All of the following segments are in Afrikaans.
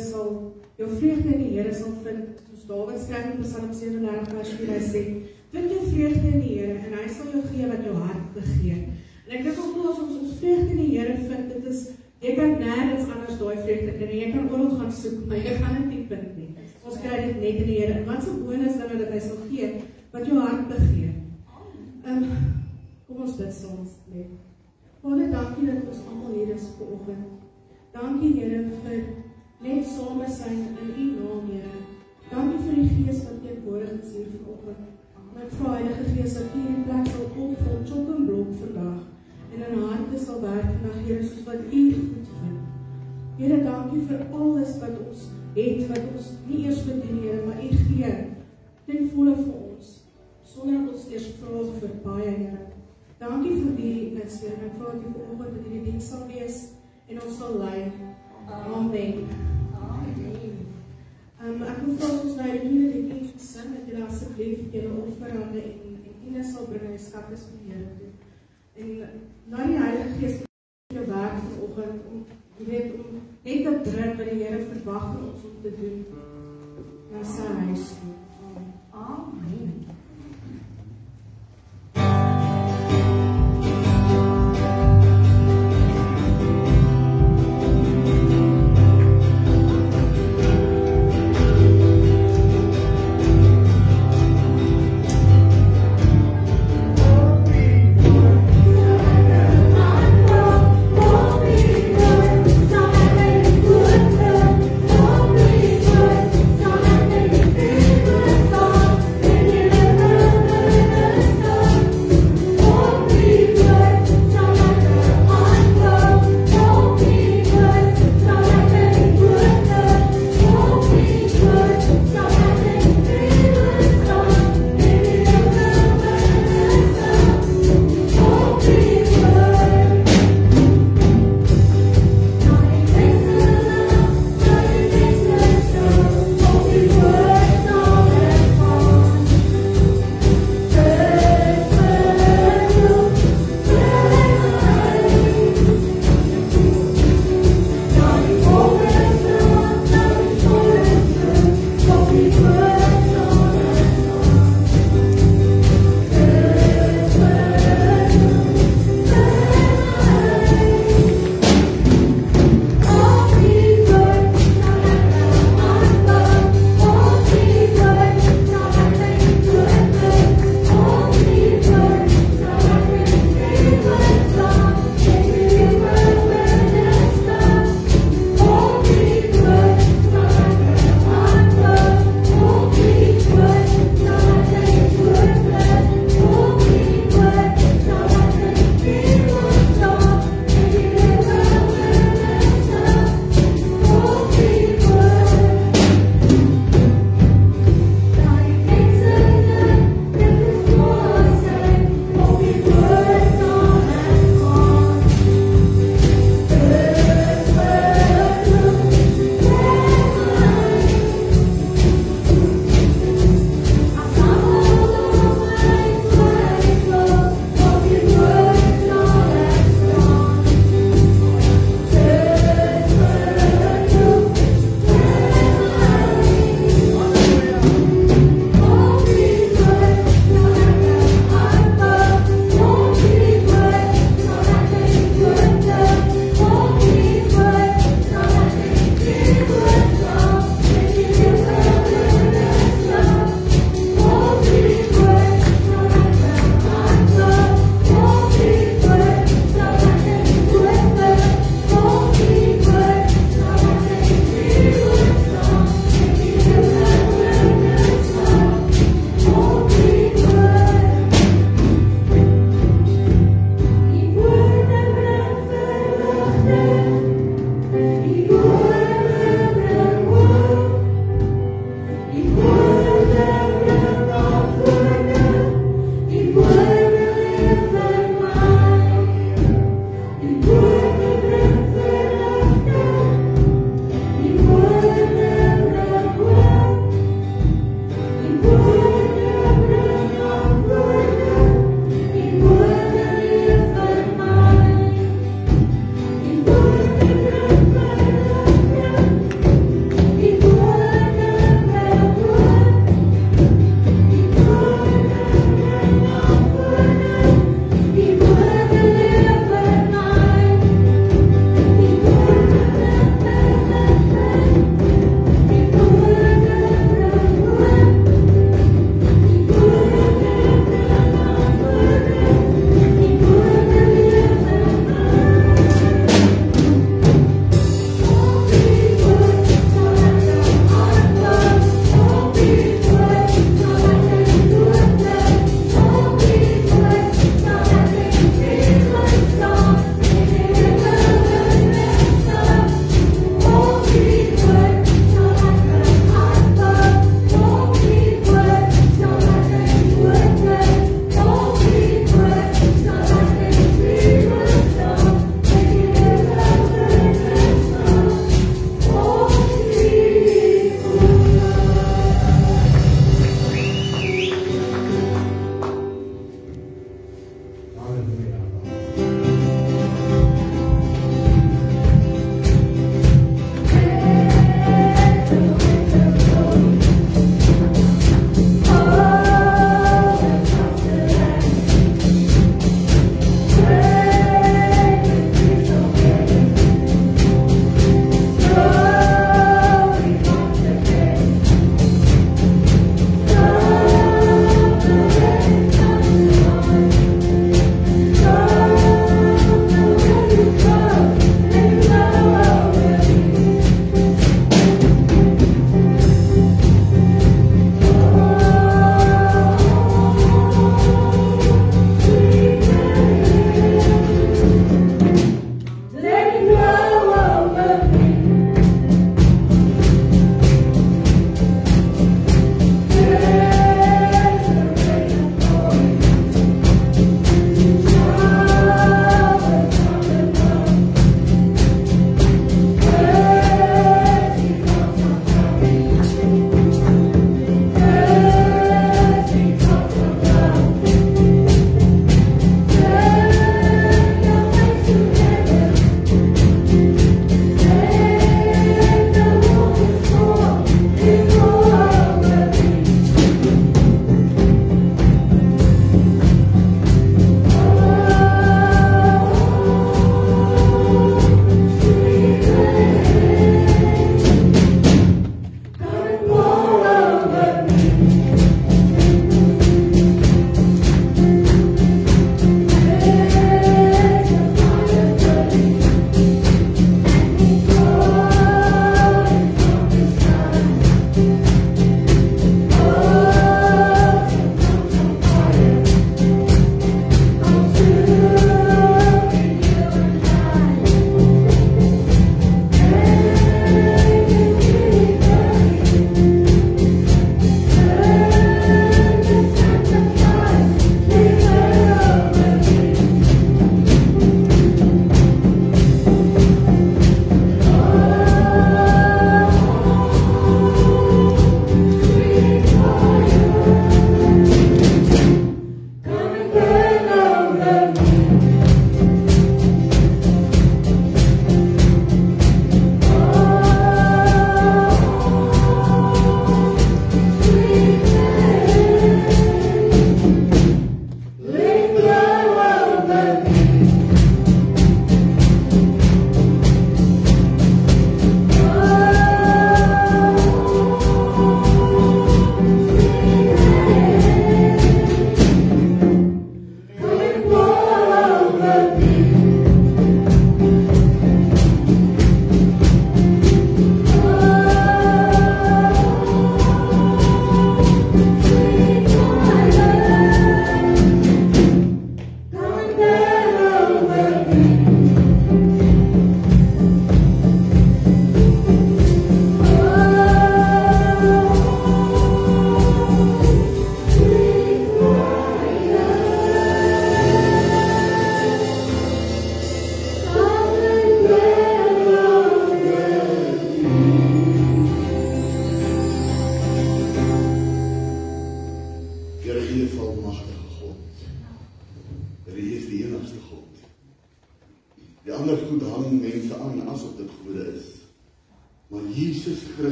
sal jou vreugde in die Here sal vind. Soos Dawid skryf in Psalm 37 vers 4 hy sê, "Vind jou vreugde in die Here en hy sal jou gee wat jou hart begeer." En ek dink ook as ons ons vreugde in die Here vind, dit is jy kan nêrens anders daai vreugde kry. Jy kan oral gaan soek, maar jy gaan dit nie vind nie. Ons kry dit net in die Here. En wat 'n bonus dan dat hy sal gee wat jou hart begeer. Ehm um, kom ons bid soms net. Vader, dankie dat ons almal hier is vanoggend. Dankie Here vir net same sein in U naam, Here. Dankie vir die Gees wat teenwoordig is hier vanoggend. En ek vra Heilige Gees dat U hierdie plek sal opvul, chok en blok vandag en in harte sal werk vandag, Here, soos wat U goed vind. Here, dankie vir alles wat ons het, wat ons nie eers verdien, Here, maar U gee ten volle vir ons sonder ons eers vra vir baie, Here. Dankie vir die instelling. Ek vra dat U vanoggend in hierdie diens sal wees en ons sal lei. Amen. Um, ek wil vra ons nou die hele liedjie sing dat julle asseblief julle offerande en en Ines sal bring die skatte vir die Here toe. En nou die Heilige Gees jou werk vanoggend om jy weet om net te bring wat die Here verwag van ons om te doen. Na sy huis toe. Amen.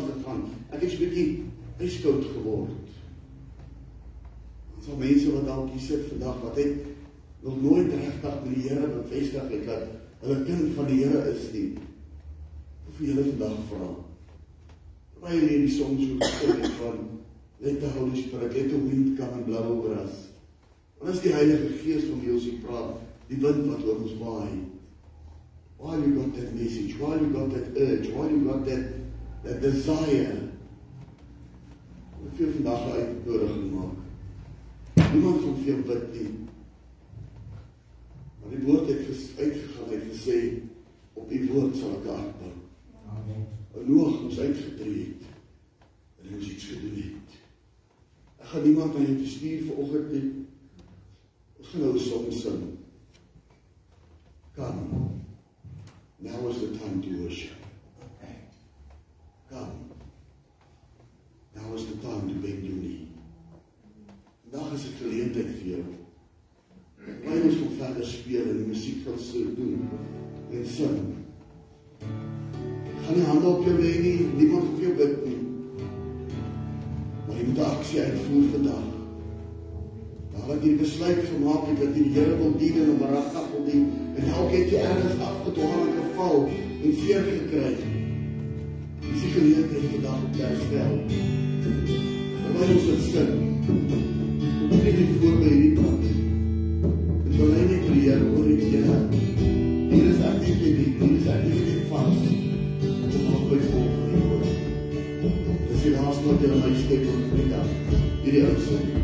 Bietjie eenkant gegaan. Ek het so bietjie yskoud geword. Ons al mense wat dalk hier sit vandag wat het nog nooit regtig met die Here bevestig het dat hulle kind van die Here is nie. Of vir julle vandag vra. Terwyl jy die son so gesing het van let the Holy Spirit, let the wind come and blow over us. Wat is die Heilige Gees van wie ons hier praat? Die wind wat oor ons waai. Why you got that message? Why you got that urge? Why you got that that desire? Wat vir vandag uitnodiging maak. Niemand gaan vir jou bid nie. Maar die woord het uitgegaan en gesê op die woord sal ek aanbou. Amen. Noag moes uitgetree het. En hy moes iets gedoen het. Ek gaan niemand aan jou stuur vanoggend nie. Ons gaan nou 'n song sing. Come. Now is the time to worship. Come. Now is the time to bend your knee. Vandag is 'n geleentheid vir jou. Wanneer ons nog verder speel en die musiek gaan so doen en sing. Gaan nie hande op jou lê nie, niemand hoef jou bid nie. Maar jy moet aksie uitvoer vandag. Nadat jy besluit gemaak het dat jy die Here wil dien en hom regtig wil dien en elke keer jy ergens afgedwaal en geval en seer gekry. Dis die geleentheid vandag om te herstel. Terwyl ons dit sing, kom jy nie voor by hierdie pad. En hy net leer oor die Here. Hier is ek nie die hier is ek nie die vas. Kom op by volgende woord. Dis die laaste wat jy aan my steek om te dag. Hierdie ou sing.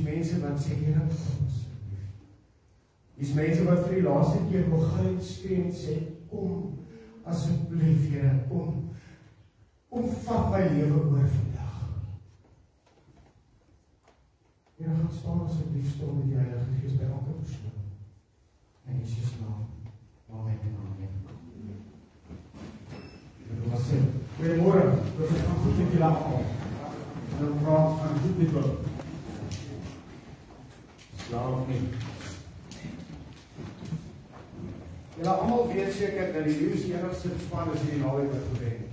Dis mense wat sê Here asseblief. Dis mense wat vir die laaste keer wil gaan skree en sê kom asseblief Here, kom kom vat my lewe oor vandag. Here, gaan staan asseblief stil met die Heilige Gees by elke persoon. In Jesus naam. Amen. Amen. Goeiemôre. Dit is goed dat julle almal. En dan praat van goed met julle. Slaap nie. Julle almal weet seker dat die die enigste span is die naweek wat gewen het.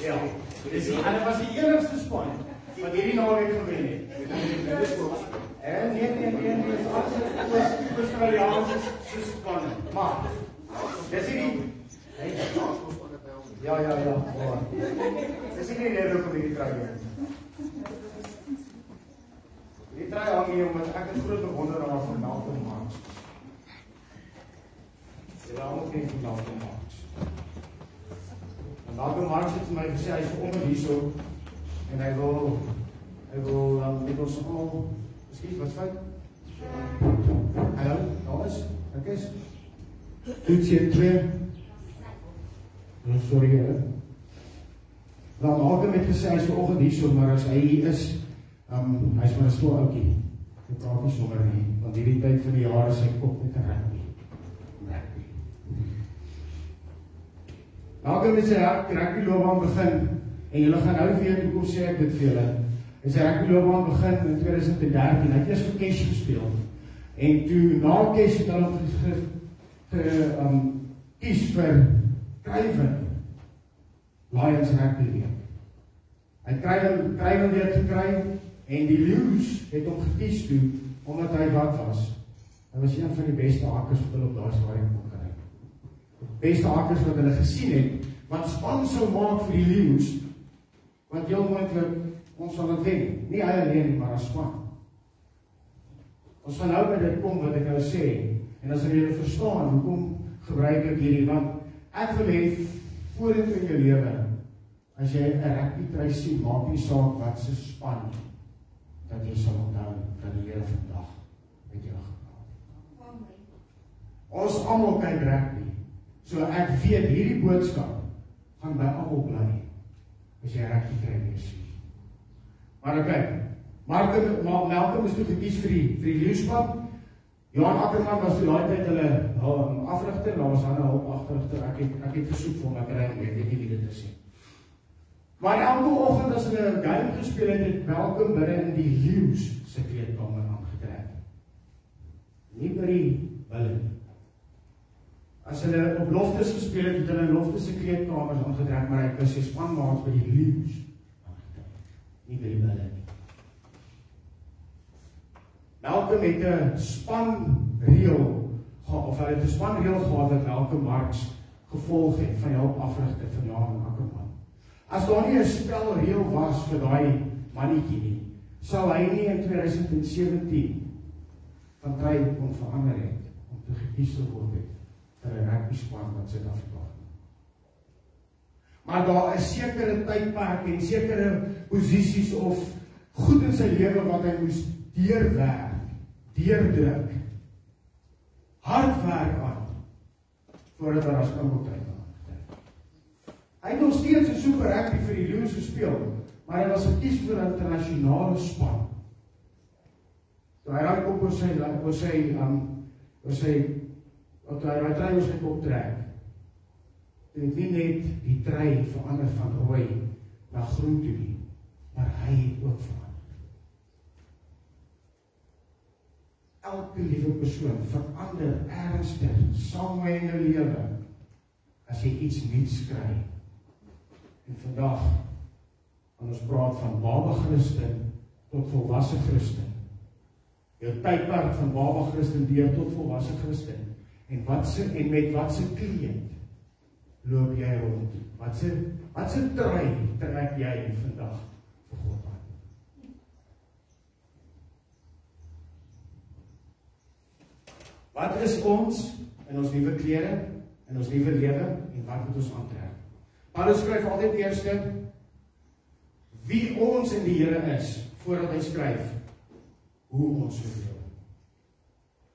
Ja, dis die hulle was die enigste span wat hierdie naweek gewen het. En nee nee nee nee, dis alles was Australiërs se span. Maar dis nie Ja ja ja. Dis nie net op die training. Draai hang hier omdat ek 'n groot bewonderaar van Malcolm Marx. Jy raak nie van Malcolm Marx. En Malcolm Marx het vir my gesê hy's onder hierso en hy wil hy wil um, met ons almal Miskien wat fout? Hallo, alles? Ek is hier twee. Nou sorry hè. Dan Malcolm het gesê hy's vanoggend hierso, maar as hy hier is, Um hy's maar 'n stil ouetjie. Hy praat nie sommer nie, want hierdie tyd van die jaar is hy kop net rugby. Rugby. Dalk het sy rugby loopbaan begin en julle gaan nou weet hoekom sê ek dit vir julle. Hy sê rugby loopbaan begin in 2013. Hy het eers vir Cash gespeel. En toe na Cash het hulle gesê ge um kies vir Craven Lions rugby weer. Hy kry kry hom weer gekry En die Lions het hom gekies toe omdat hy wat was. Hy was een van die beste hakkers wat hulle op daai stadium kon kry. Die beste hakkers wat hulle gesien het wat span sou maak vir die Lions wat heel moontlik ons sal wen. Nie hy alleen nie, maar as span. Ons gaan nou by dit kom wat ek nou sê en as jy verstaan hoekom gebruik ek hierdie want ek wil hê vorentoe in jou lewe as jy 'n rugby try sien, maak nie saak wat se span nie dat jy sal onthou dat die Here vandag met jou gepraat het. Amen. Ons almal kyk rugby. So ek weet hierdie boodskap gaan by almal bly as jy rugby kry weer sien. Maar ok. Mark Malcolm is toe gekies vir die vir die leeuskap. Johan Ackerman was toe daai tyd hulle um, afrigter, daar was ander hulp agterigter. Ek het ek het versoek vir hom hy weet nie wie dit is nie. Maar elke oggend as hulle 'n game gespeel het, het Malcolm binne in die Lions se kleedkamer aangetrek. Nie by die hulle. As hulle op loftes gespeel het, het hulle in loftes se kleedkamers aangetrek, maar hy was sy spanmaats by die Lions aangetrek. Nie by die hulle nie. Malcolm het 'n spanreël of hy het 'n spanreël gehad wat Malcolm Marx gevolg het van help afrigter van Johan Ackerman. As daar nie 'n spelreël was vir daai mannetjie nie, sou hy nie in 2017 van try kon verander het om te gekies te word het vir 'n rugby span wat Suid-Afrika. Maar daar is sekere tydperke en sekere posisies of goed in sy lewe wat hy moes deurwerk, deurdruk. Hard werk aan voordat hy as kind moet Hy het nog steeds 'n super rugby vir die Lions gespeel, maar hy was gekies vir 'n internasionale span. Toe hy raak op sy op sy um op sy wat hy raai try ons op trek. Dit het nie net die trei verander van rooi na groen toe nie, maar hy het ook verander. Elke liewe persoon verander ernstig saam met jou lewe as jy iets nuuts kry. En vandag gaan ons praat van baba Christen tot volwasse Christen. Jou tydperk van baba Christen deur tot volwasse Christen En wat se en met wat se kleed loop jy rond? Wat se wat se trui trek jy vandag vir God aan? Wat is ons in ons nuwe klere, in ons nuwe lewe en wat moet ons aantrek? Paulus skryf altyd eers wie ons in die Here is voordat hy skryf hoe ons moet lewe.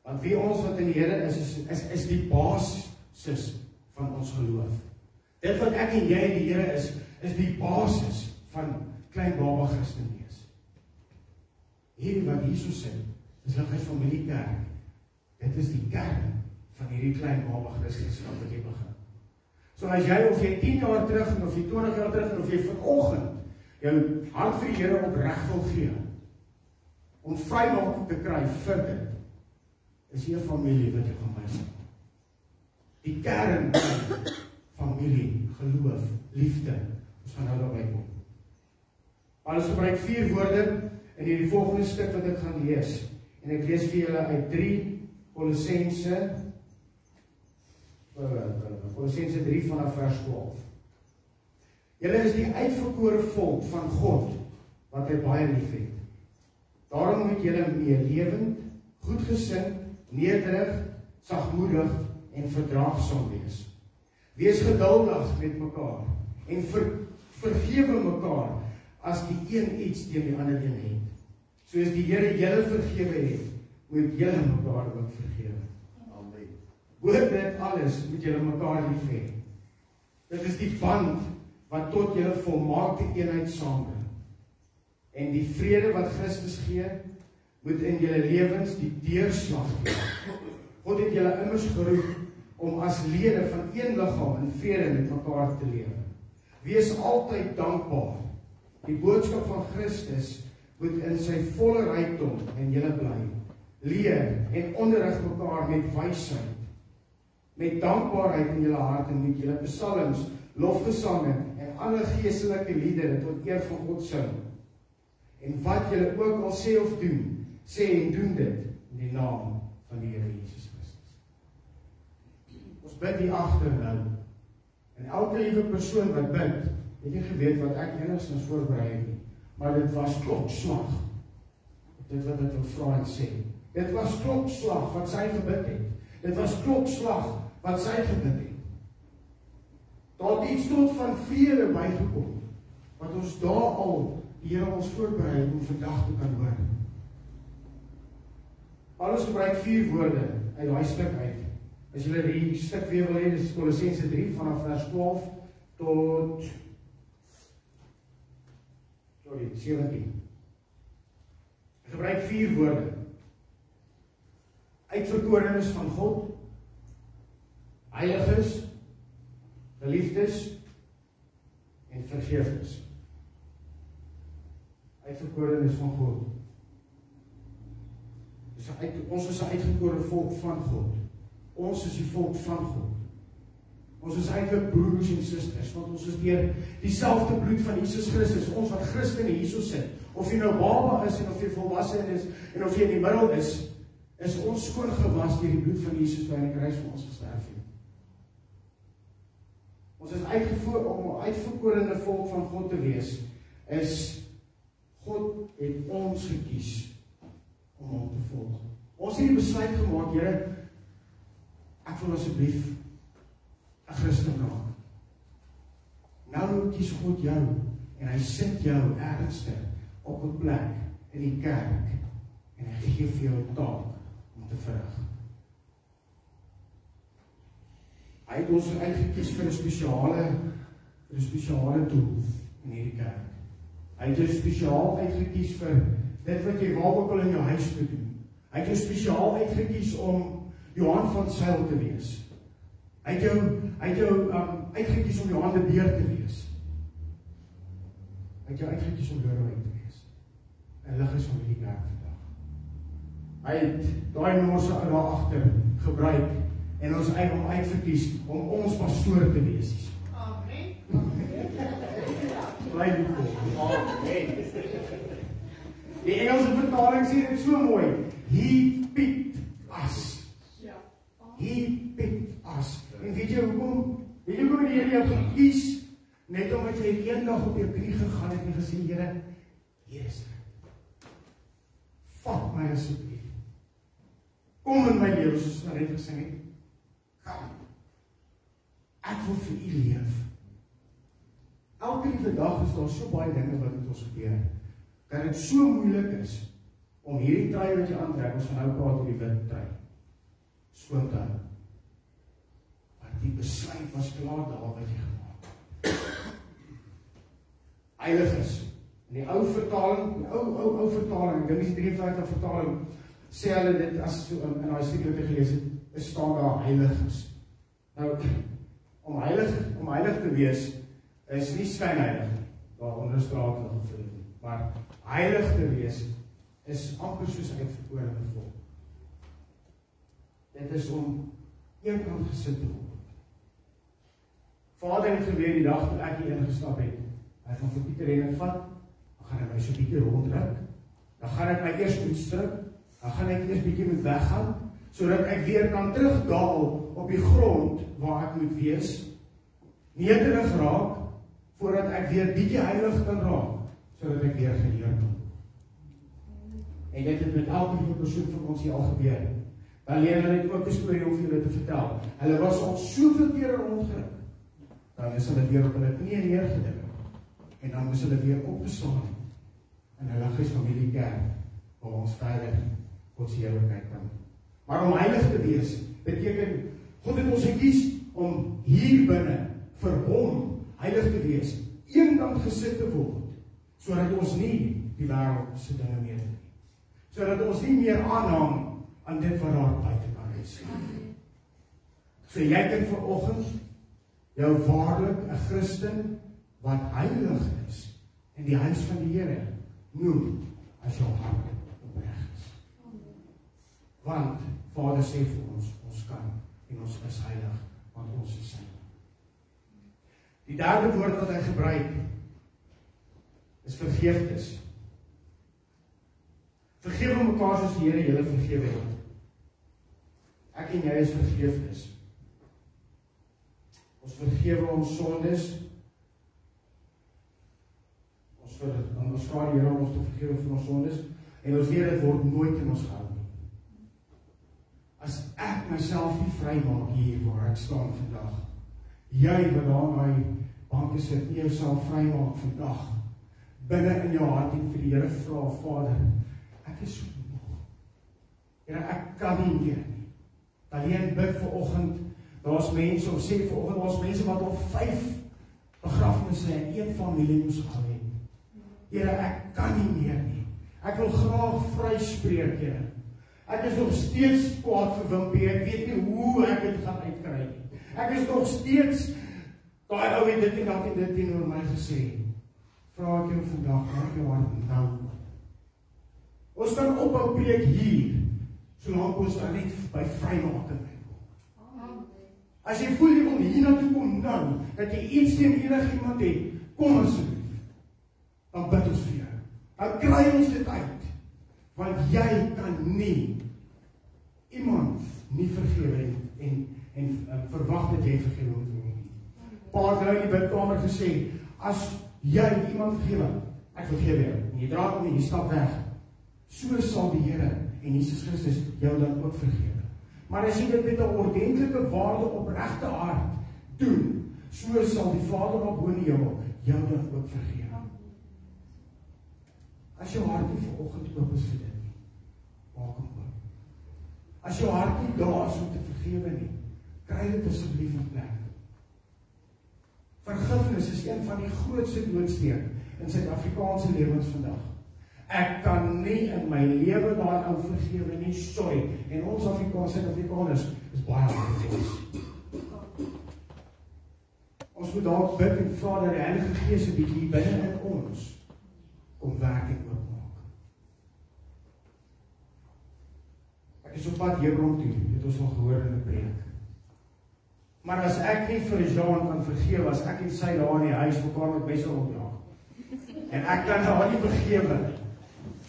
Want wie ons wat in die Here is is is, is die basis van ons geloof. Dit wat ek en jy in die Here is, is die basis van klein baba Christen wees. Hierdie wat hierso sê, is ligheid familie kerk. Dit is die kern van hierdie klein baba Christen wat ek begin. So as jy of jy 10 jaar terug of jy 20 jaar terug of jy vanoggend jou hart vir die Here opreg wil gee om vrymaking te kry vir dit is 'n familie wat jy gaan mis. Die kern van familie, geloof, liefde. Ons gaan nou daarby kom. Paulus gebruik vier woorde in hierdie volgende stuk wat ek gaan lees. En ek lees vir julle uit 3 Kolossense Kolossense 3 vanaf vers 12. Julle is die uitverkore volk van God wat hy baie liefhet. Daarom moet julle meelewend, goedgesind, nederig, sagmoedig en verdraagsaam wees. Wees geduldig met mekaar en ver, vergewe mekaar as die een iets teen die ander een het. Soos die Here julle vergewe het, moet julle mekaar ook vergewe. Hoor dit alles moet julle mekaar lief hê. Dit is die band wat tot julle volmaakte eenheid saambring. En die vrede wat Christus gee, moet in julle lewens die deurslag gee. God het julle immers geroep om as lede van een liggaam in vrede met mekaar te lewe. Wees altyd dankbaar. Die boodskap van Christus moet in sy volle rykdom in julle bly. Leer en onderrig mekaar met wysheid. Met dankbaarheid in julle harte moet julle psalms, lofgesange en ander geestelike liedere tot eer van God sing. En wat julle ook al sê of doen, sê en doen dit in die naam van die Here Jesus Christus. Ons bid hier agter nou. En elke liewe persoon wat bid, het nie geweet wat ek enigstens voorberei het nie, maar dit was klokslag. Dit wat ek wil vra en sê. Dit was klokslag wat sy gebid het. Dit was klokslag wat sy gebid het. Daar het iets tot van vele bygekom wat ons daar al die Here ons voorberei om vandag te kan hoor. Alles gebruik vier woorde uit daai stuk uit. As julle die stuk weer wil hê, dis Kolossense 3 vanaf vers 12 tot sorry, 17. Gebruik vier woorde. Uitverkorenes van God, heiliges, geliefdes en vergeefdes. Uitverkorenes van God. Dis uit ons is 'n uitgekore volk van God. Ons is die volk van God. Ons is eintlik broers en susters want ons is deur dieselfde bloed van Jesus Christus. Ons wat Christene hierso sit, of jy nou baba is en of jy volwasse is en of jy in die middel is, is ons skoon gewas deur die bloed van Jesus wat aan die kruis vir ons gesterf het. Ons is uitgevoer om 'n uitverkorene volk van God te wees. Is God het ons gekies om hom te volg. Ons het die besluit gemaak, Here, ek wil asseblief 'n Christen raak. Nou kies God jou en hy sit jou ergens op 'n plek in die kerk en hy gee vir jou 'n taak om te verrig. Hy het ons uitgekies vir 'n spesiale vir 'n spesiale doel in hierdie kerk. Hy het jou spesiaal uitgekies vir dit wat jy waarop wil in jou huis moet doen. Hy het jou spesiaal uitgekies om Johan van Sail te wees. Hy het jou hy het jou um, uitgekies om Johan de Beer te wees. Hy het jou uitgekies om Lorraine te wees. En lig is van hierdie kerk vandag. Hy het daai nommer se daar agter gebruik en ons uit hom uitverkies om ons pastoor te wees. Amen. Bly die volk. Amen. Die Engelse vertaling sê dit so mooi. He picked us. Ja. He En weet jy hoekom? Weet jy hoekom die Here jou gekies net omdat jy eendag op jou knie gegaan het en gesê Here, hier is ek. Vat my asseblief. Kom in my lewe soos wat net gesing het. Kom. Ek wil vir U leef. Elke liewe dag is daar so baie dinge wat met ons gebeur. Dat dit so moeilik is om hierdie trui wat jy aantrek, ons gaan nou praat oor die wit trui. Skoon te hou. Maar die besluit was klaar daar wat jy gemaak het. Heilig is. In die ou vertaling, die ou ou ou vertaling, dis 53 vertaling, sê hulle dit as so in, in daai stukkie wat ek gelees het, is staan daar heilig is. Nou om heilig om heilig te wees is nie skynheilig waar onderstraat hulle vir dit maar heilig te wees is amper soos uitverkorene volk. Dit is om eenkant gesit te word. Vader het gebeur die dag toe ek hier ingestap het. Hy gaan vir Pieter en vat. Dan gaan hy my so bietjie ronddruk. Dan gaan ek my eers uitstruk. Dan gaan ek eers bietjie moet weggaan sodat ek weer kan terugdaal op die grond waar ek moet wees. Nederig raak voordat ek weer bietjie heilig kan raak sodat ek weer geheer kan. En dit het met elke persoon van ons hier al gebeur. Dan leer hulle net ook storie om vir julle te vertel. Hulle was al soveel kere rondgeruk. Dan is hulle weer op hulle knieë neergedruk. En dan moes hulle weer opgestaan. En hulle gee familie kerk waar ons verder God se heerlikheid kan. Maar om heilig te wees beteken God het ons gekies om hier binne vir hom heilig te wees, eenkant gesit te word sodat ons nie die wêreld se dinge meer doen nie. Sodat ons nie meer aanhang aan dit wat daar buite kan is nie. So jy kan vanoggend jou waarlik 'n Christen wat heilig is in die huis van die Here noem as jou hart. Want Vader sê vir ons, ons kan en ons is heilig want ons is sy. Die derde woord wat hy gebruik is vergeefnis. Vergewe mekaar soos die Here julle vergewe het. Ek en jy is vergeefnis. Ons vergewe ons sondes. Ons vir ons vra die Here om ons te vergewe vir ons sondes en ons weet dit word nooit in ons hart ek myself nie vrymaak hier waar ek staan vandag. Jy wat daar in my bank sit, nie jouself vrymaak vandag binne in jou hart en vir die Here vra, Vader, ek is so moeg. Here, ek kan nie meer nie. Alleen bid vir oggend, daar's mense of sê vir oggend daar's mense wat al 5 begrafnisse in een familie moes gehad het. Here, ek kan nie meer nie. Ek wil graag vryspreek, Here. Ek is nog steeds kwaad vir Wimpie. Ek weet nie hoe ek dit gaan uitkry nie. Ek is nog steeds daai ou het dit en dat en dit teenoor my gesê. Vra ek jou vandag, maak jou hart nou. Ons kan ophou preek hier solank ons dan net by vrymaking kom. As jy voel jy wil hiernatoe kom nou, dat jy iets teen enigiemand het, kom asseblief. Dan bid ons vir jou. Dan kry ons dit uit want jy kan nie iemand nie vergewe en en, en uh, verwag dat jy vergewe moet word nie. Het nou in die bidkamer gesê, as jy iemand vergewe, ek vergewe jou. En jy dra hom nie, jy stap weg. So sal die Here en Jesus Christus jou dan ook vergewe. Maar as jy dit met 'n ordentlike waarde opregte hart doen, so sal die Vader op hoë hemel jou dan ook vergewe. As jou hart nie vanoggend oop is vir dit nie, maak hom oop. As jou hart nie daar is om te vergewe nie, kry dit asseblief in plek. Vergifnis is een van die grootste doodsteek in Suid-Afrikaanse lewens vandag. Ek kan nie in my lewe daai ou vergewe nie, sorry. En ons Afrikaanse Afrikaners is baie hartseer. Ons moet dalk bid en vra dat die Heilige Gees 'n bietjie binne in ons kom werk en oopmaak. Ek is op pad Hebron toe, het ons al gehoor in 'n preek. Maar as ek nie vir Jean kan vergewe as ek en sy daar in die huis mekaar met mense opjaag. En ek kan haar nie vergewe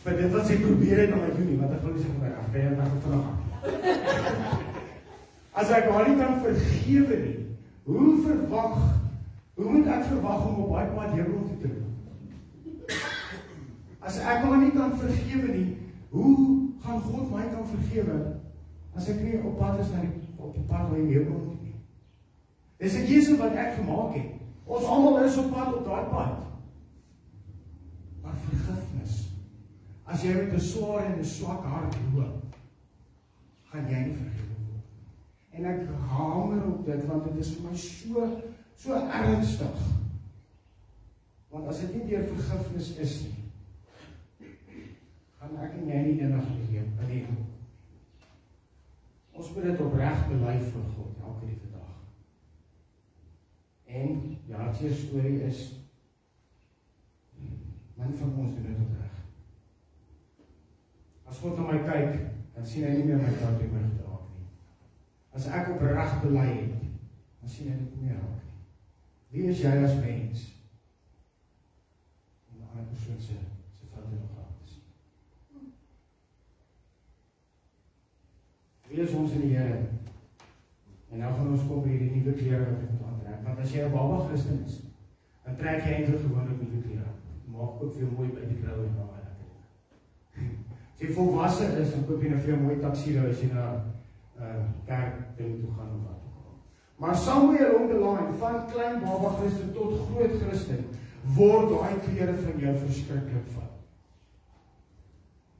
vir dit wat sy probeer het om my doen nie, wat ek wil sê vir my, ek ben nou vandag. As ek haar nie kan vergewe nie, hoe verwag hoe moet ek verwag om op daai pad hemel toe te kom? As ek haar nie kan vergewe nie, hoe gaan God my kan vergewe as ek nie op pad is na die op die pad waar hy hemel moet nie? Dis 'n keuse wat ek gemaak het. Ons almal is op pad op daai pad. Maar vergifnis. As jy met 'n swaar en 'n swak hart loop, gaan jy nie vergewe word. En ek hamer op dit want dit is vir my so so ernstig. Want as dit nie deur vergifnis is nie, gaan ek en jy nie eendag leef in die Ons moet dit opreg bely voor God elke liewe dag. En ja, die storie is min van ons doen dit opreg. As God na my kyk, dan sien hy nie meer my fout in my gedrag nie. As ek opreg bely het, dan sien hy dit nie meer raak nie. Wie is jy as mens? Om 'n ander persoon se se foute nog raak te sien. Wie is ons in die Here? En nou gaan ons kom by hierdie nuwe klere wat moet aantrek. Want as jy 'n baba Christen is, dan trek jy eintlik gewoonlik nuwe klere. Maak ook jou mooi by die krou en daar lekker. As jy volwasse is, dan koop jy nou vir jou mooi taksiere as jy na 'n uh, kerk ding toe gaan of wat ook al. Maar somewhere along the line, van klein baba Christen tot groot Christen, word daai klere van jou verskriklik vat.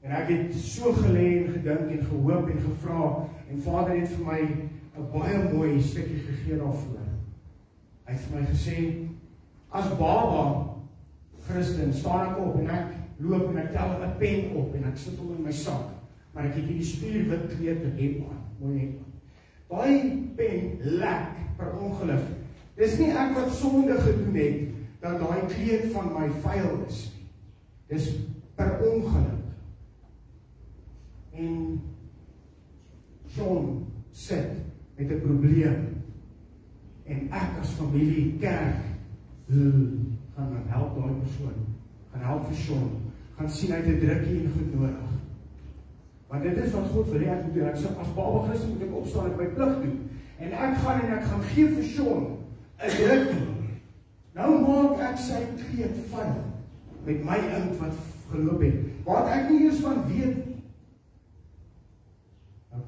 En ek het so gelê en gedink en gehoop en gevra en Vader het vir my 'n baie mooi stukkie gegee daarvoor. Hy het vir my gesê as baba Christen staan ek op en ek loop en ek tel 'n pen op en ek sit hom in my sak, maar ek het hierdie spierwit kleed te hê aan, mooi net. Daai pen lek per ongeluk. Dis nie ek wat sonde gedoen het dat daai kleed van my vuil is nie. Dis per ongeluk. En John sit met 'n probleem. En ek as familie kerk gaan dan help daai persoon. Gaan help vir John. Gaan sien hy het 'n drukkie en goed nodig. Want dit is wat God wil hê ek moet doen. Ek sê as baba Christus moet ek opstaan en my plig doen. En ek gaan en ek gaan gee vir John 'n drukkie. Nou maak ek sy kleed van met my ink wat geloop het. Wat ek nie eers van weet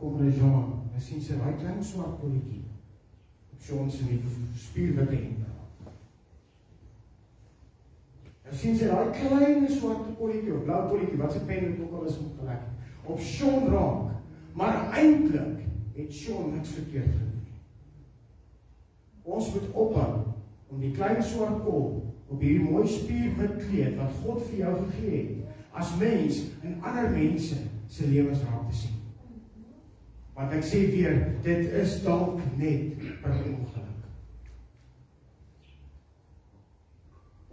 kom hy Jean, hy sien sy daai klein swart kolletjie op Jean se nuwe spierwitte hemp. Hy sien sy daai klein swart kolletjie, of blou kolletjie, wat se pen het ook al is op plek op Jean raak. Maar eintlik het Jean niks verkeerd gedoen nie. Ons moet ophou om die klein swart kol op hierdie mooi spierwit kleed wat God vir jou gegee het as mens in ander mense se lewens raak te sien. Want ek sê weer, dit is dalk net per ongeluk.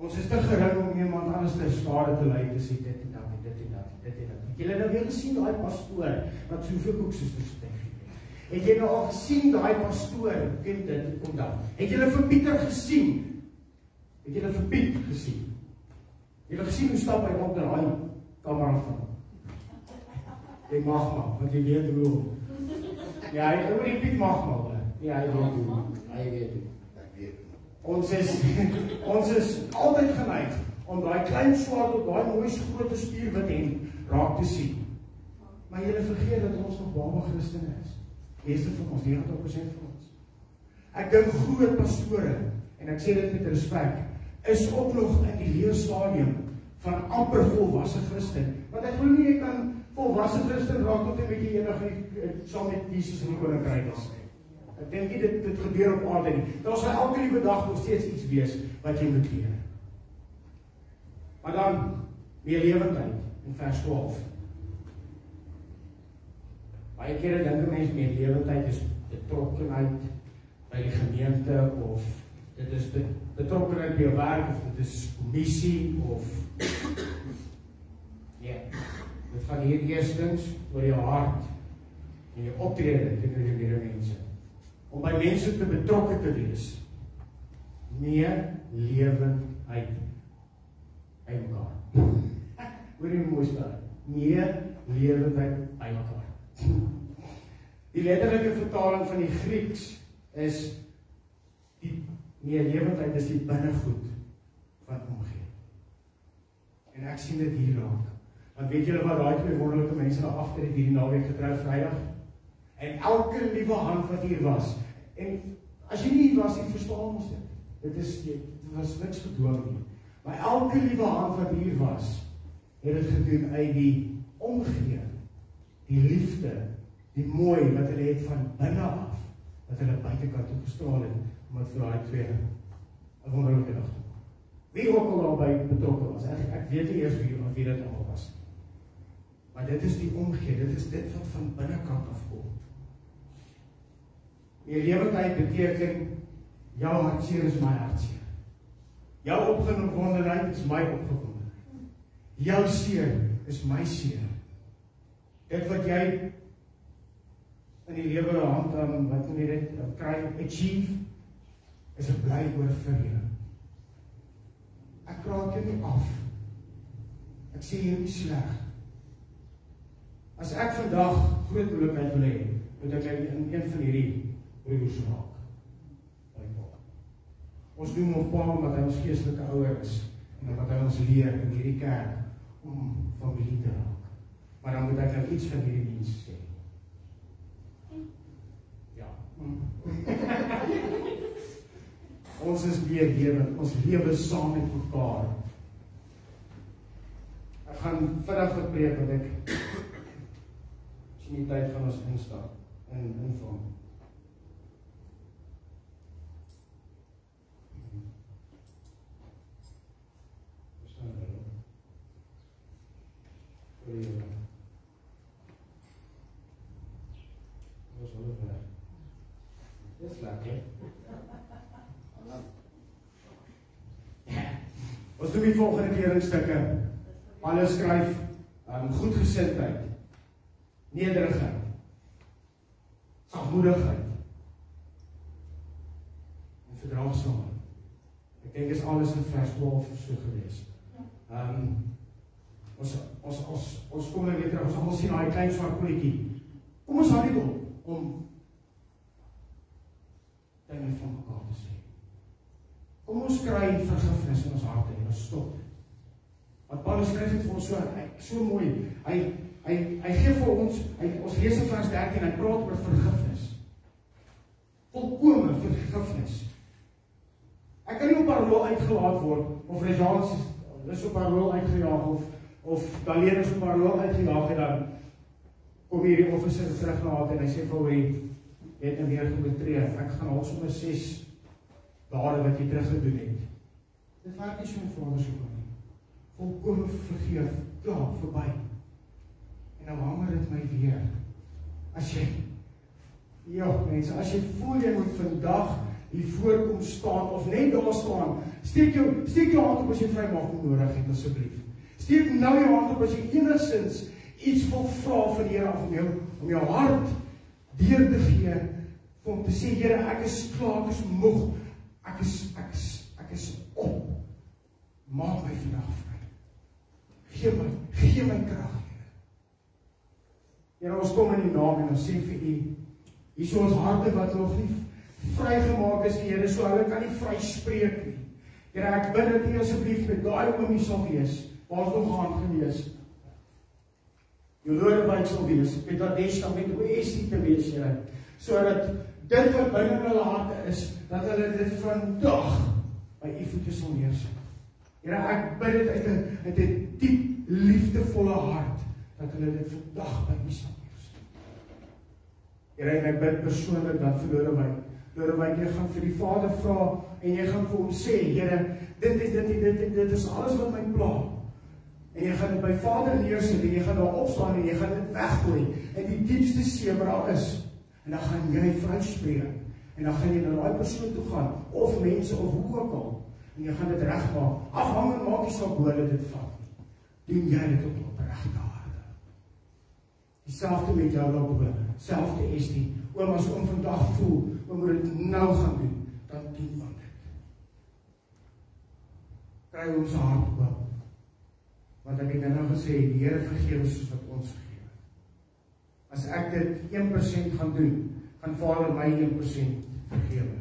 Ons is te gering om iemand anders te skade te lei te sê dit en dat en dit en dat dit en dat. Het julle nou weer gesien daai pastoor wat soveel koeksusters het? Het jy nou al gesien daai pastoor, ken dit, kom dan. Het julle vir Pieter gesien? Het julle vir Piet gesien? Het julle gesien hoe stap hy op daai kamera van? Jy mag maar, want jy weet hoe. Ja, hy oor die Piet mag maar. Ja, hy weet hoe. Hy weet hoe. Ek weet. Ons is ons is altyd geneig om daai klein swart op daai mooi groot spierwit hemp raak te sien. Maar jy vergeet dat ons nog baba Christen is. Meeste van ons 90% van ons. Ek dink groot pastore en ek sê dit met respek is ook nog in die leerstadium van amper volwasse Christen. Want ek glo nie jy kan volwasse Christen raak tot 'n bietjie enig saam met Jesus in die koninkryk is. Ek dink nie dit dit gebeur op aarde nie. Daar sal elke liewe dag nog steeds iets wees wat jy moet leer. Maar dan meer lewendheid in vers 12. Baie kere dink mense meer lewendheid is betrokkenheid by die gemeente of dit is betrokkenheid by jou werk of dit is missie of nee. Dit gaan hier eerstens oor jou hart en jou optrede teenoor die mense om by mense te betrokke te wees. Nee, lewendheid by mekaar. Hoor jy mooi staan? Nee, lewendheid by mekaar. Die letterlike vertaling van die Grieks is die nee, lewendheid is die binnegoed wat omgee. En ek sien dit hier raak. Want weet julle wat daai twee wonderlike mense daar agter het hierdie naweek getrou Vrydag? En elke liewe hand wat hier was. En as jy nie hier was nie, verstaan ons dit. Dit is dit was niks gedwing nie. Maar elke liewe hand wat hier was, het dit gedoen uit die omgee, die liefde, die mooi wat hulle het van binne af wat hulle buitekant toe gestraal het om dit vir daai twee 'n wonderlike dag. Wie ook al daarbey betrokke was. Ek ek weet nie eers wie wie dit almal was nie. Maar dit is die omgee, dit is dit wat van binnekant af kom. Die lewendheid beteken jou hartseer is my hartseer. Jou opgewondenheid is my opgewondenheid. Jou seer is my seer. Dit wat jy in die lewe hand aan wat moet jy dit kry achieve is 'n bly oor vir jou. Ek praat jou nie af. Ek sê jy is sleg. As ek vandag groot moeilikheid wil hê, moet ek in een van hierdie broers raak. Ons doen hom pa omdat hy ons geestelike ouer is en wat hy ons leer in hierdie kerk om familie te raak. Maar dan moet ek nou iets van hierdie diens sê. Ja. ons is weer lewend. Ons lewe saam met mekaar. Ek gaan vinnig gepreek want ek die tyd van ons instap in invang. Dis lekker. Ons doen die volgende kledingstukke. Paulus skryf um goedgesindheid, nederigheid, sagmoedigheid en verdraagsaamheid. Ek dink is alles in vers 12 so gewees. Um ons ons ons ons kom nou weer terug. Ons almal sien daai klein swart kolletjie. Kom ons haal dit op om dinge van mekaar te sê. Kom ons kry vergifnis in ons harte en ons stop. Wat Paulus skryf het vir ons so ek so mooi. Hy hy hy gee vir ons hy ons lees in vers 13 hy praat oor vergifnis. Volkome vergifnis. Ek kan nie op parol uitgelaat word of Rejaans is op parol uitgejaag of of Daleen is op parol uitgejaag en dan kom hierdie officer terug na haar en hy sê vir hom jy het nou weer gebetree. Ek gaan al sommer 6 dade wat jy terug gedoen het. Dit werk nie so met Vader se kom nie. Volkome vergeef, klaar, verby. En nou hamer dit my weer. As jy Ja, mense, as jy voel jy moet vandag hier voorkom staan of net daar staan, steek jou steek jou hand op as jy vrymaak nodig het asseblief. Steek nou jou hand op as jy enigsins iets wil vra van die Here of om jou om jou hart deur te gee om te sê Here, ek is klaar, ek is moeg. Ek is ek is ek is op. Maak my vandag vry. Gee my, gee my krag, Here. Here, ons kom in U naam en ons sê vir U Hier is ons harte wat nog nie vrygemaak is nie, Here, so hulle kan nie vry spreek nie. Here, ek bid dat U asseblief met daai oomie sal wees, waar ons nog gaan gewees. Jou lodewyk sal wees, met des dan met oesie te wees, Here, sodat dit wat binne hulle harte is, dat hulle dit vandag by U voete sal neersit. Here, ek bid dit uit 'n uit 'n diep liefdevolle hart dat hulle dit vandag by U sal Here en ek bid persoonlik dat verlore my. Verlore my, jy gaan vir die Vader vra en jy gaan vir hom sê, Here, dit en dit en dit en dit is alles wat my pla. En jy gaan dit by Vader neersit en jy gaan daar opstaan en jy gaan dit weggooi in die diepste see waar daar is. En dan gaan jy vryspreek. En dan gaan jy na daai persoon toe gaan of mense of hoe ook al en jy gaan dit regmaak. Afhangend maak nie saak hoe dit vat. Doen jy dit op opregte. Dieselfde met jou loop selfde is die oom as om vandag voel om dit nou gaan doen dan doen ons dit kry ons hart oop want ek het nou gesê die Here vergewe soos wat ons vergewe As ek dit 1% gaan doen, gaan Vader my 1% vergewe.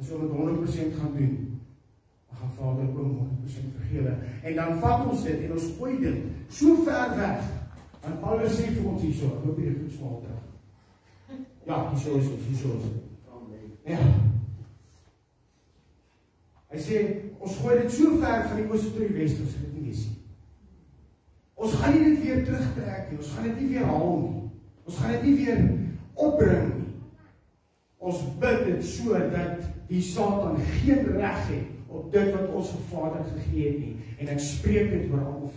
As ons dit 100% gaan doen, dan gaan Vader ook 100% vergewe. En dan vat ons dit en ons gooi dit so ver weg. En Paulus sê vir ons hierso, ek hoop jy het goed smaak terug. Ja, hierso is dit, hierso is dit. Ja. Hy sê ons gooi dit so ver van die ooste tot die weste, ons dit nie nie. Ons gaan nie dit weer terugtrek nie. Ons gaan dit nie weer haal nie. Ons gaan dit nie weer opbring nie. Ons bid dit sodat die Satan geen reg het op dit wat ons Vader gegee het nie. En ek spreek dit oor almal.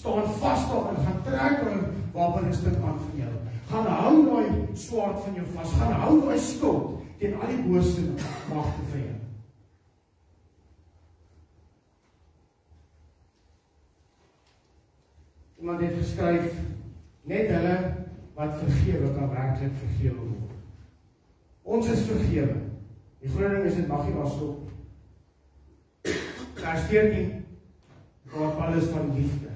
Staan vas daar en gaan trek oor wapenrusting aan van jou. Gaan hou daai swaard van jou vas. Gaan hou daai skild teen al die bose magte van jou. Iemand het geskryf net hulle wat vergewe kan werklik vergewe word. Ons is vergewe. Die groot ding is dit mag nie maar stop. Vers 14 praat alles van liefde.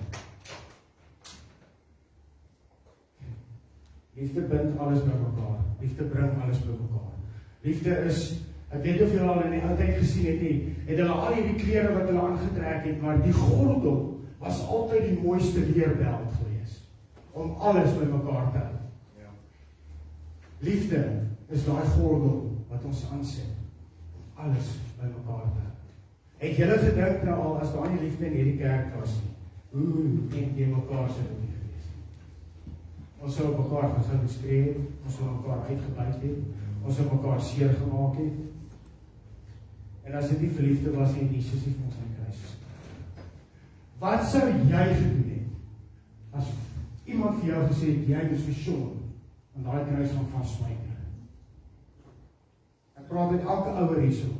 Liefde bind alles bymekaar. Liefde bring alles bymekaar. Liefde is ek weet of julle al in die ou tyd gesien het nie, het hulle al hierdie klere wat hulle aangetrek het, maar die gordel was altyd die mooiste leerbeld gewees om alles bymekaar te hou. Ja. Liefde is daai gordel wat ons aansit om alles bymekaar te hou. Het julle gedink nou al as daar nie liefde in hierdie kerk was nie? Hoe dink jy mekaar dit gewees? Ons sou mekaar gesou bespreek, ons sou mekaar uitgebuit het, ons sou mekaar seer gemaak het. En as dit nie verliefde was nie, Jesus het ons aan die kruis gesterf. Wat sou jy gedoen het as iemand vir jou gesê het jy is verskoon aan daai kruis van vasbyt? Ek praat met elke ouer hierso.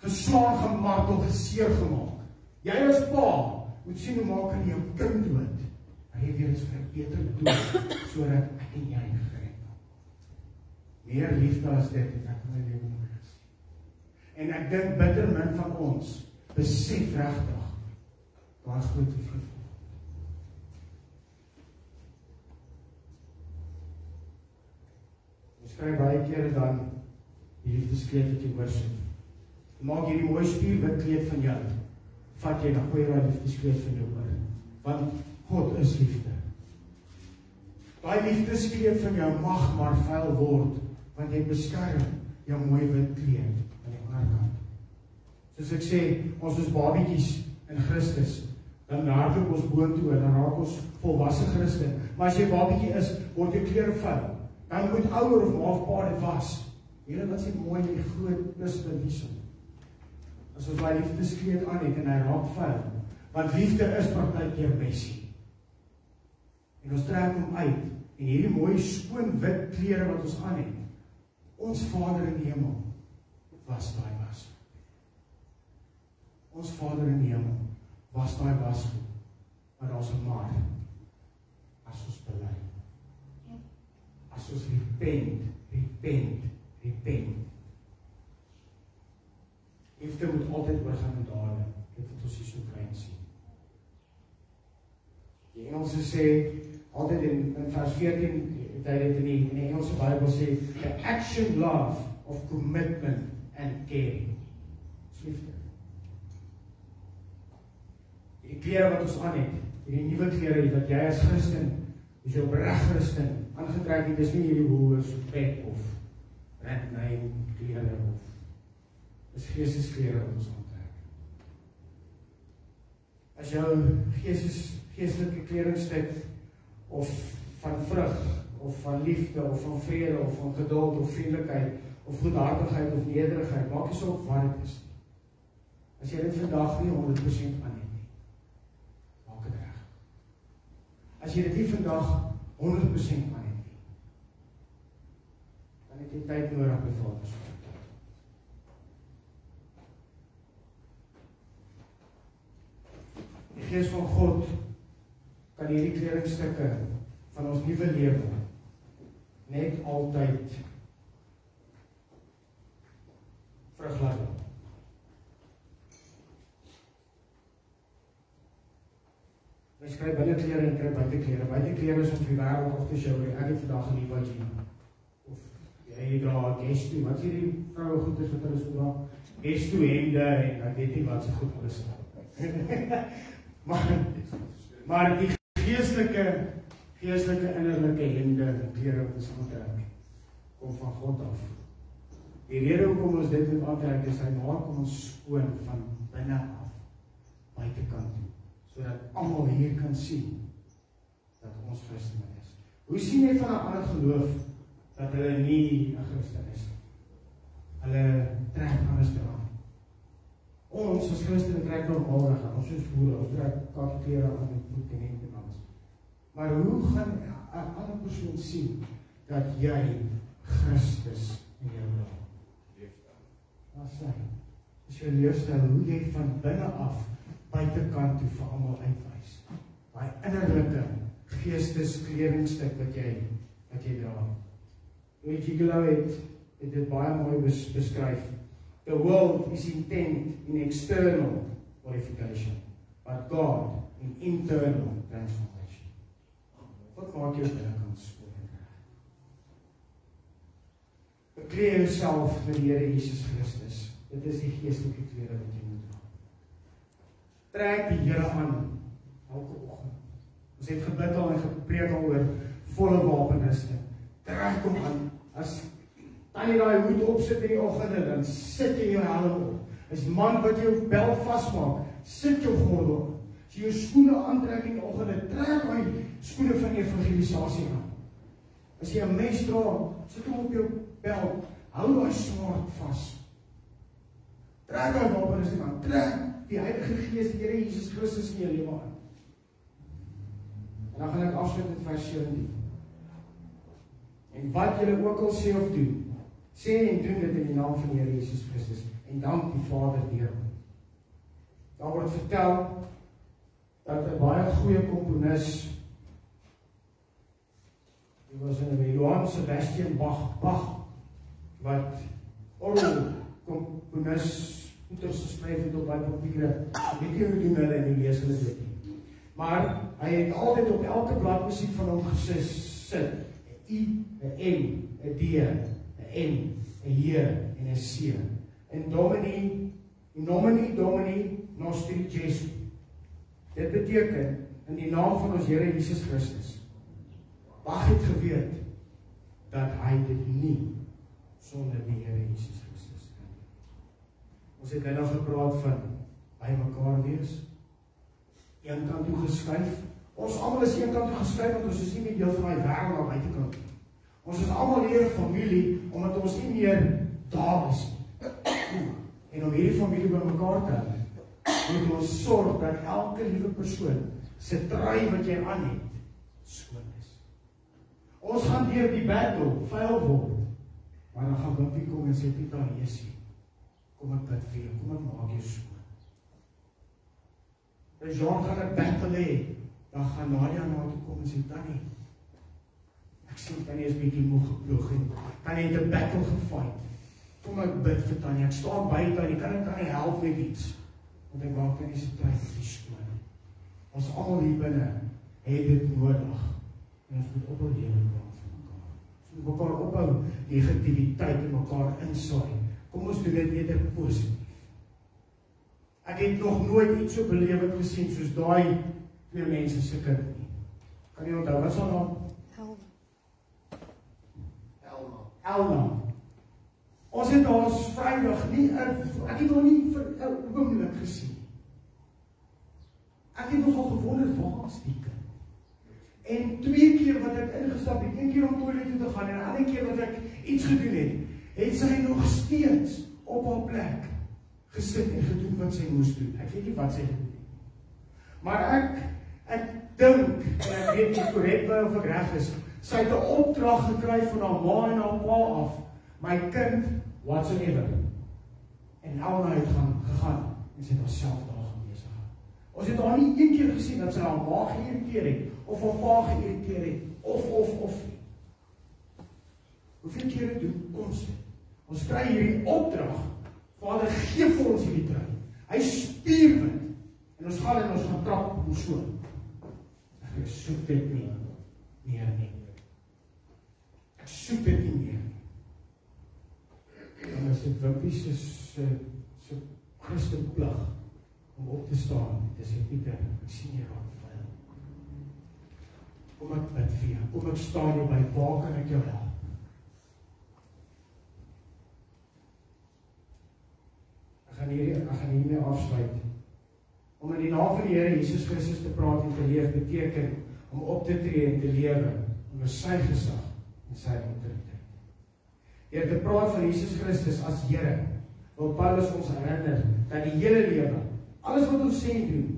Geslaan, gemartel, geseer gemaak. Jy as pa moet sien hoe maak jy jou kind dood. Hy weer iets vir 'n beter doel sodat ek en jy gered word. Meer liefde as dit het ek in my lewe nog gesien. En ek dink bitter min van ons besef regtig waar groot liefde Ons kry baie kere dan die liefdeskleed wat jy oorsit. Maak hierdie mooi spierwit kleed van jou. Vat jy dan gooi jy daai liefdeskleed van jou oor. Want God is liefde. Daai liefdeskleed van jou mag maar vuil word want jy beskerm jou mooi wit kleed aan die ander kant. Soos ek sê, ons is babietjies in Christus. Dan hardloop ons boontoe en dan raak ons volwasse Christen. Maar as jy babietjie is, word jou klere vuil. Dan moet ouer of maar pa dit was. Here wat sê mooi die groot pluspunt hierson. As ons daai liefdeskleed aan het en hy raak vuil, want liefde is partykeer messie. En ons trek hom uit en hierdie mooi skoon wit klere wat ons aan het. Ons Vader in die hemel was daai was. Ons Vader in die hemel was daai was. Maar daar's 'n maar. As ons bely. As ons repent, repent, repent. Liefde moet altyd oorgaan in dade. Dit wat ons hier so klein sien. Die Engelse sê altyd in, in vers 14 het hy dit in die, in die Engelse Bybel sê the action love of commitment and caring. Liefde. Die klere wat ons aan het, hierdie nuwe klere wat jy as Christen, is jou reg Christen aangetrek het, dis nie hierdie hoes pet of red name klere of is geestesklere wat ons aantrek. As jou geestes geestelike kledingstuk of van vrug of van liefde of van vrede of van geduld of vriendelikheid of goedhartigheid of nederigheid, maak nie saak wat dit is nie. As jy dit vandag nie 100% aan het nie, maak dit reg. As jy dit nie vandag 100% aan het nie, dan het jy tyd nodig by Vader se Die Gees van God kan hierdie kledingstukke van ons nuwe lewe net altyd vrug laat dra. Hy skryf binneklere en kry buiteklere. Buiteklere is om vir die wêreld af te show ek het vandag 'n nuwe jean. Of jy dra 'n gesto. Wat sê die vroue goeders wat hulle so dra? Gesto hemde en ek weet nie wat se goed alles is. maar maar die geestelike geestelike innerlike hemde klere wat ons aantrek kom van God af. Die rede hoekom ons dit moet aantrek is hy maak ons skoon van binne af buitekant toe sodat almal hier kan sien dat ons Christene is. Hoe sien jy van 'n ander geloof dat hulle nie 'n Christen is nie? Hulle trek anders aan. Ons as Christene trek normaalweg aan. Ons is boere, ons trek kakklere aan en broek en. Maar hoe gaan 'n ander persoon sien dat jy Christus in jou lewe? Wat sê? Dis jou leefstyl hoe jy van binne af buitekant toe vir almal uitwys. Daai innerlike geesteskledingstuk wat jy wat jy dra. Jy glo het het dit baie mooi bes, beskryf. The world is intent in external qualification, but God in internal transformation. Wat maak jou skoon en reg? Bekleed jouself met die Here Jesus Christus. Dit is die geestelike klere wat jy moet dra. Trek die Here aan elke oggend. Ons het gebid al en gepreek al oor volle wapenrusting. Trek hom aan. As tannie daai hoed opsit in die oggende, dan sit jy jou helm op. As man wat jou bel vasmaak, sit jou gordel op. As jy jou skoene aantrek in die oggende, trek daai skoene van evangelisasie aan. As jy 'n mes dra, sit hom op jou bel. Hou daai swaard vas. Trek daai wapenrusting aan. Trek die Heilige Gees, die Here Jesus Christus in jou lewe aan. En dan gaan ek afsluit met vers 17. En wat julle ook al sê of doen, sê en doen dit in die naam van die Here Jesus Christus en dank die Vader deur hom. Daar word vertel dat 'n baie goeie komponis Hy was 'n Johann Sebastian Bach, Bach wat orgel komponis goeders geskryf het op baie papiere. Ek weet hoe doen hulle in die lees hulle dit nie. Maar hy het altyd op elke blad musiek van hom gesit. 'n I, 'n M, 'n D, 'n N, 'n J en 'n C. En Domini, Nomini Domini Nostri Jesu. Dit beteken in die naam van ons Here Jesus Christus. Bach het geweet dat hy dit nie sonder die Here Jesus Christus kan doen. Ons het nou gepraat van by mekaar wees. Een kant toe geskuif. Ons almal is een kant toe geskuif want ons is nie meer deel van daai wêreld aan buitekant nie. Ons is almal hier 'n familie omdat ons nie meer daar is nie. En om hierdie familie bymekaar te hou, moet ons sorg dat elke liewe persoon se trui wat jy aan het skoon is. Ons gaan deur die battle, vuil word. Maar dan gaan Wimpie kom en sê Pieter, Jesusie, kom ek bid vir jou, kom ek maak jou skoon. En Jean gaan 'n battle hê. Dan gaan Nadia na toe kom en sê Tannie, ek sien Tannie is bietjie moeg geploeg en Tannie het 'n battle gefight. Kom ek bid vir Tannie. Ek staan by Tannie, kan ek Tannie help met iets? Want ek maak Tannie se tyd vir skoon. Ons almal hier binne het dit nodig. En ons moet ophou lewe van mekaar. Ons moet mekaar ophou negativiteit in mekaar insaai. Kom ons doen dit eerder positief. Ek het nog nooit iets so belewend gesien soos daai twee mense se kind nie. Kan jy onthou wat se naam? Elma. Elma. Ons het haar Vrydag nie ek het haar nie vir 'n oomblik gesien. Ek het nogal gewonder waar is die kind? En twee keer wat ek ingestap het, een keer om toilet toe te gaan en 'n ander keer wat ek iets gedoen het, het sy nog steeds op haar plek gesit en gedoen wat sy moes doen. Ek weet nie wat sy gedoen het nie. Maar ek ek dink en ek weet nie korrek by of ek reg is, sy het 'n opdrag gekry van haar ma en haar pa af. My kind, whatsoever. En nou nou het gaan gegaan en sy het haarself daar gewees. Ons het haar nie een keer gesien dat sy haar ma geïrriteer het of haar pa geïrriteer het of of of Hoeveel kere doen ons? Ons kry hierdie opdrag. Vader gee vir ons hierdie trui. Hy stuur dit. En ons gaan en ons gaan trap hom so. ek soek dit nie meer nie. Ek soek dit nie meer nie. Dan is dit wimpie se se se Christen plig om op te staan. Dis ek Pieter, ek sien jy raak. Kom ek bid vir jou. Kom ek staan hier by waar kan ek jou help? Ek gaan hier ek gaan hiermee afsluit. Om in die naam van die Here Jesus Christus te praat en te leef beteken om op te tree en te lewe onder sy gesag en sy autoriteit. Deur te praat van Jesus Christus as Here, wil Paulus ons herinner dat die hele lewe, alles wat ons sê en doen,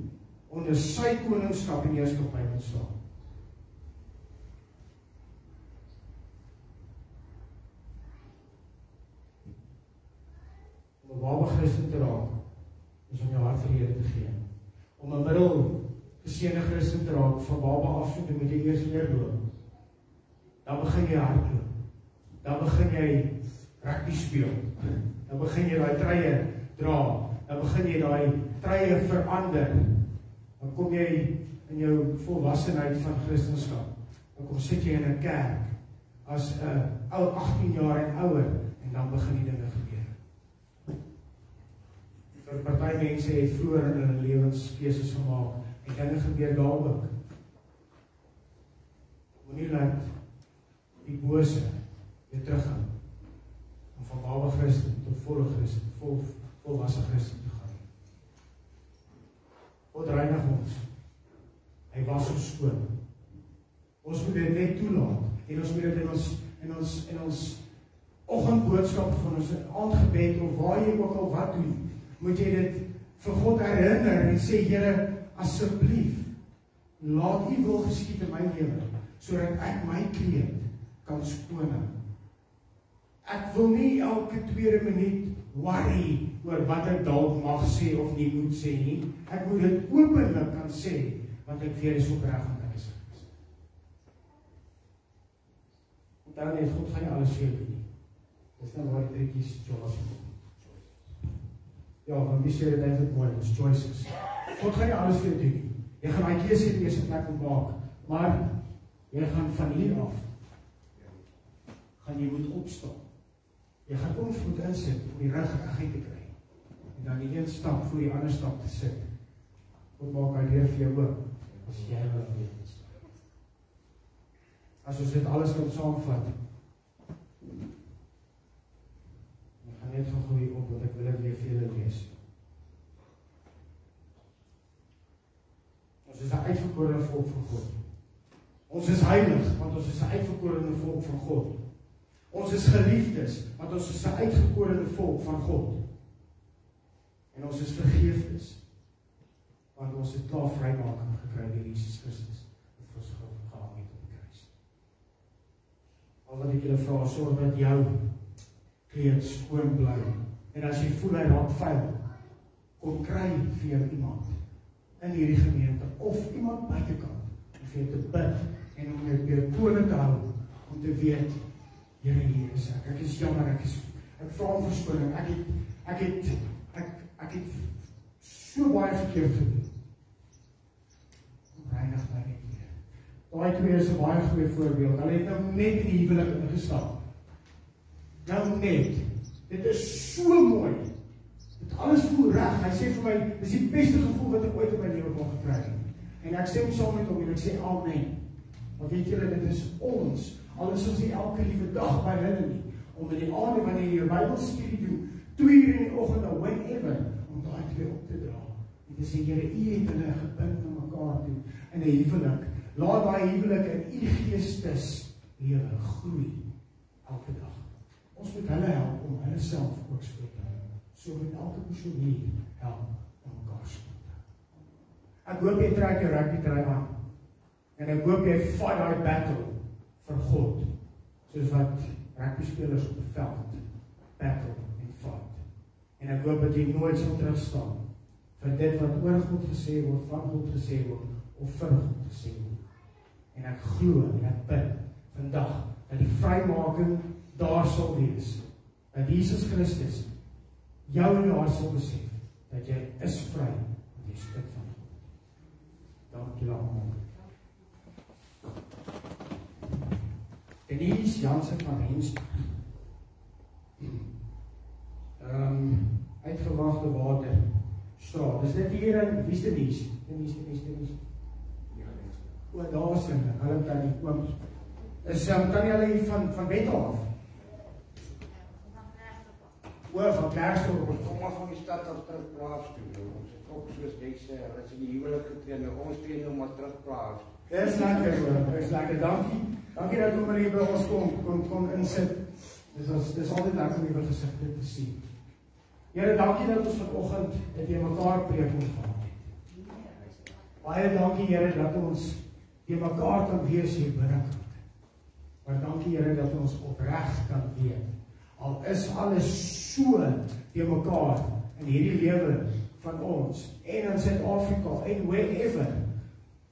onder sy koningskap en heerskappy staan. Ware Christen te raak, is om jou hart vir Here te gee. Om 'n middel geseënde Christen te raak, van baba af so moet jy eers leer loop. Dan begin jy hardloop. Dan begin jy rugby speel. Dan begin jy daai treie dra. Dan begin jy daai treie verander. Dan kom jy in jou volwassenheid van Christendom. Dan kom sit jy in 'n kerk as 'n ou 18 jaar en ouer en dan begin die dinge gebeur. Vir party mense het vroeër in hulle lewens keuses gemaak en dinge gebeur daar ook. Moenie laat die bose weer teruggaan om van baba Christen tot volle Christen, vol volwasse Christen te gaan. God reinig ons. Hy was ons skoon. Ons moet dit net toelaat en ons moet dit in ons in ons in ons oggendboodskap van ons aandgebed of waar jy ook al wat doen, moet jy dit vir God herinner en sê Here, asseblief laat U wil geskied in my lewe sodat ek my kleed kan skoon hou. Ek wil nie elke tweede minuut worry oor wat ek dalk mag sê of nie moet sê nie. Ek moet dit openlik kan sê want ek weet dis opreg en dit is. Onthou net God gaan alles nie. Dis nou waar die trekkies choices kom. Ja, want wie sê dit eintlik mooi, dis choices. God gaan nie alles vir jou doen nie. Jy gaan daai keuse in die eerste plek moet maak, maar jy gaan van hier af gaan jy moet opstaan. Jy gaan ons moet insit om die rug reguit te kry. En dan die een stap voor die ander stap te sit. God maak hy deur vir jou oop as jy wil weet. As ons dit alles kan saamvat. Net gou hier op want ek wil weer vir julle lees. Ons is 'n uitverkorene volk van God. Ons is heilig want ons is 'n uitverkorene volk van God. Ons is geliefdes want ons is 'n uitgekorene volk van God. En ons is vergeefdes want ons het klaar vrymaking gekry deur Jesus Christus wat vir ons gehang het op die kruis. Al wat ek julle vra, sorg dat jou kleed skoon bly. En as jy voel hy raak vuil, kom kry vir jou iemand in hierdie gemeente of iemand buitekant om vir jou te bid en om jou weer kone te hou om te weet Here hier is ek. Ek is jammer, ek is ek vra om verskoning. Ek het ek het ek ek het so baie verkeerd gedoen. Reinig my net weer. Daai twee is 'n baie goeie voorbeeld. Hulle het nou net in die huwelik ingestap. Nou net. Dit is so mooi. Dit alles voel reg. Hy sê vir my, dis die beste gevoel wat ek ooit in my lewe kon gekry het. En ek stem saam met hom en ek sê amen. Want weet julle, dit is ons. Al is ons nie elke liewe dag by hulle nie. Om in die aande wanneer jy jou Bybelstudie doen, 2 uur in die oggend of whenever, om daai twee op te dra. En te sê, Here, U het hulle gebind na mekaar toe in 'n huwelik. Laat daai huwelik in U geestes lewe groei elke dag. Ons moet hulle help om hulle self ook skoon te hou. So moet elke persoon hier help om mekaar skoon te hou. Ek hoop jy trek jou rugby trui aan. En ek hoop jy fight daai battle vir God. Soos wat rugby spelers op die veld battle en fight. En ek hoop dat jy nooit sal terugstaan vir dit wat oor God gesê word, van God gesê word of vir God gesê word. En ek glo en ek bid vandag dat die vrymaking daar sal wees. Dat Jesus Christus jou in jou hart sal besef dat jy is vry want jy is kind van God. Dankie almal. Denise Jansen van Rens. Ehm um, uitgewagte water. Straat. Dis dit hier in wie's Denise? Denise, Denise, Denise. O, daar is hulle. Hulle kan nie oom. Is um, kan jy hulle van van Bethel af? O, van Klerksdorp. Kom maar van die stad af terug plaas toe. Ons het ook soos jy sê, hulle is in die huwelik getree. Nou ons tree nou maar terug plaas. Dis lekker hoor. Dis lekker. Dankie. Dankie dat maar hier by ons kom kom kom insit. Dis ons dis altyd lekker om julle gesigte te sien. Here, dankie dat ons vanoggend het jy mekaar preek kon gehad het. Baie dankie Here dat ons jy mekaar kan wees hier binnekant. Maar dankie Here dat ons opreg kan weet. Al is alles so te mekaar in hierdie lewe van ons en in Suid-Afrika en wherever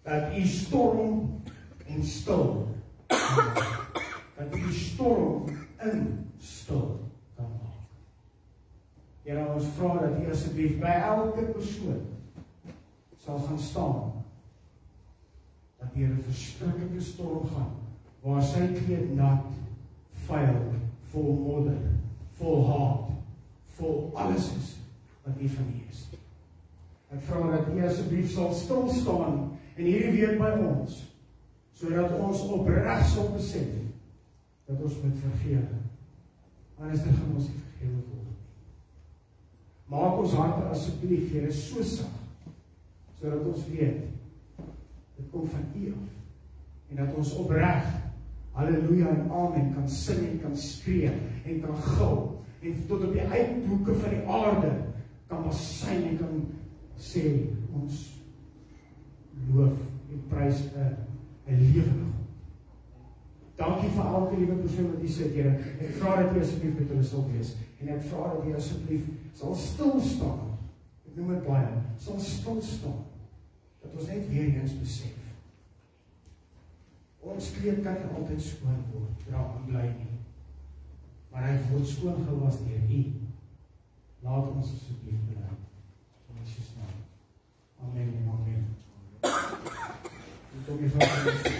dat u storm en stil dat u storm in stil kan maak. Here ons vra dat u asseblief by elke persoon sal gaan staan dat hier 'n verskriklike storm gaan waar sy kleed nat, vuil, vol modder, vol haat, vol alles is wat nie van U is. Ek vra dat U asseblief sal stil staan en hierdie week by ons sodat ons opreg sal besef dat ons moet vergewe. Anders dan gaan ons nie vergewe word. Maak ons harte asseblief Here so sag sodat ons weet dit kom van U af en dat ons opreg haleluja en amen kan sing en kan skree en kan gil en tot op die uithoeke van die aarde kan ons sing en kan sê ons loof en prys 'n 'n lewende God. Dankie vir elke liewe persoon wat hier sit, Here. Ek vra dat U asseblief met hulle sal wees en ek vra dat U asseblief sal stil staan. Ek noem dit baie, sal stil staan. Dat ons net weer eens besef. Ons kleed kan nie altyd skoon word, dra en bly nie. Maar hy word skoon gewas deur U. Laat ons asseblief bly. In Jesus naam. Amen en amen. Dit kom nie van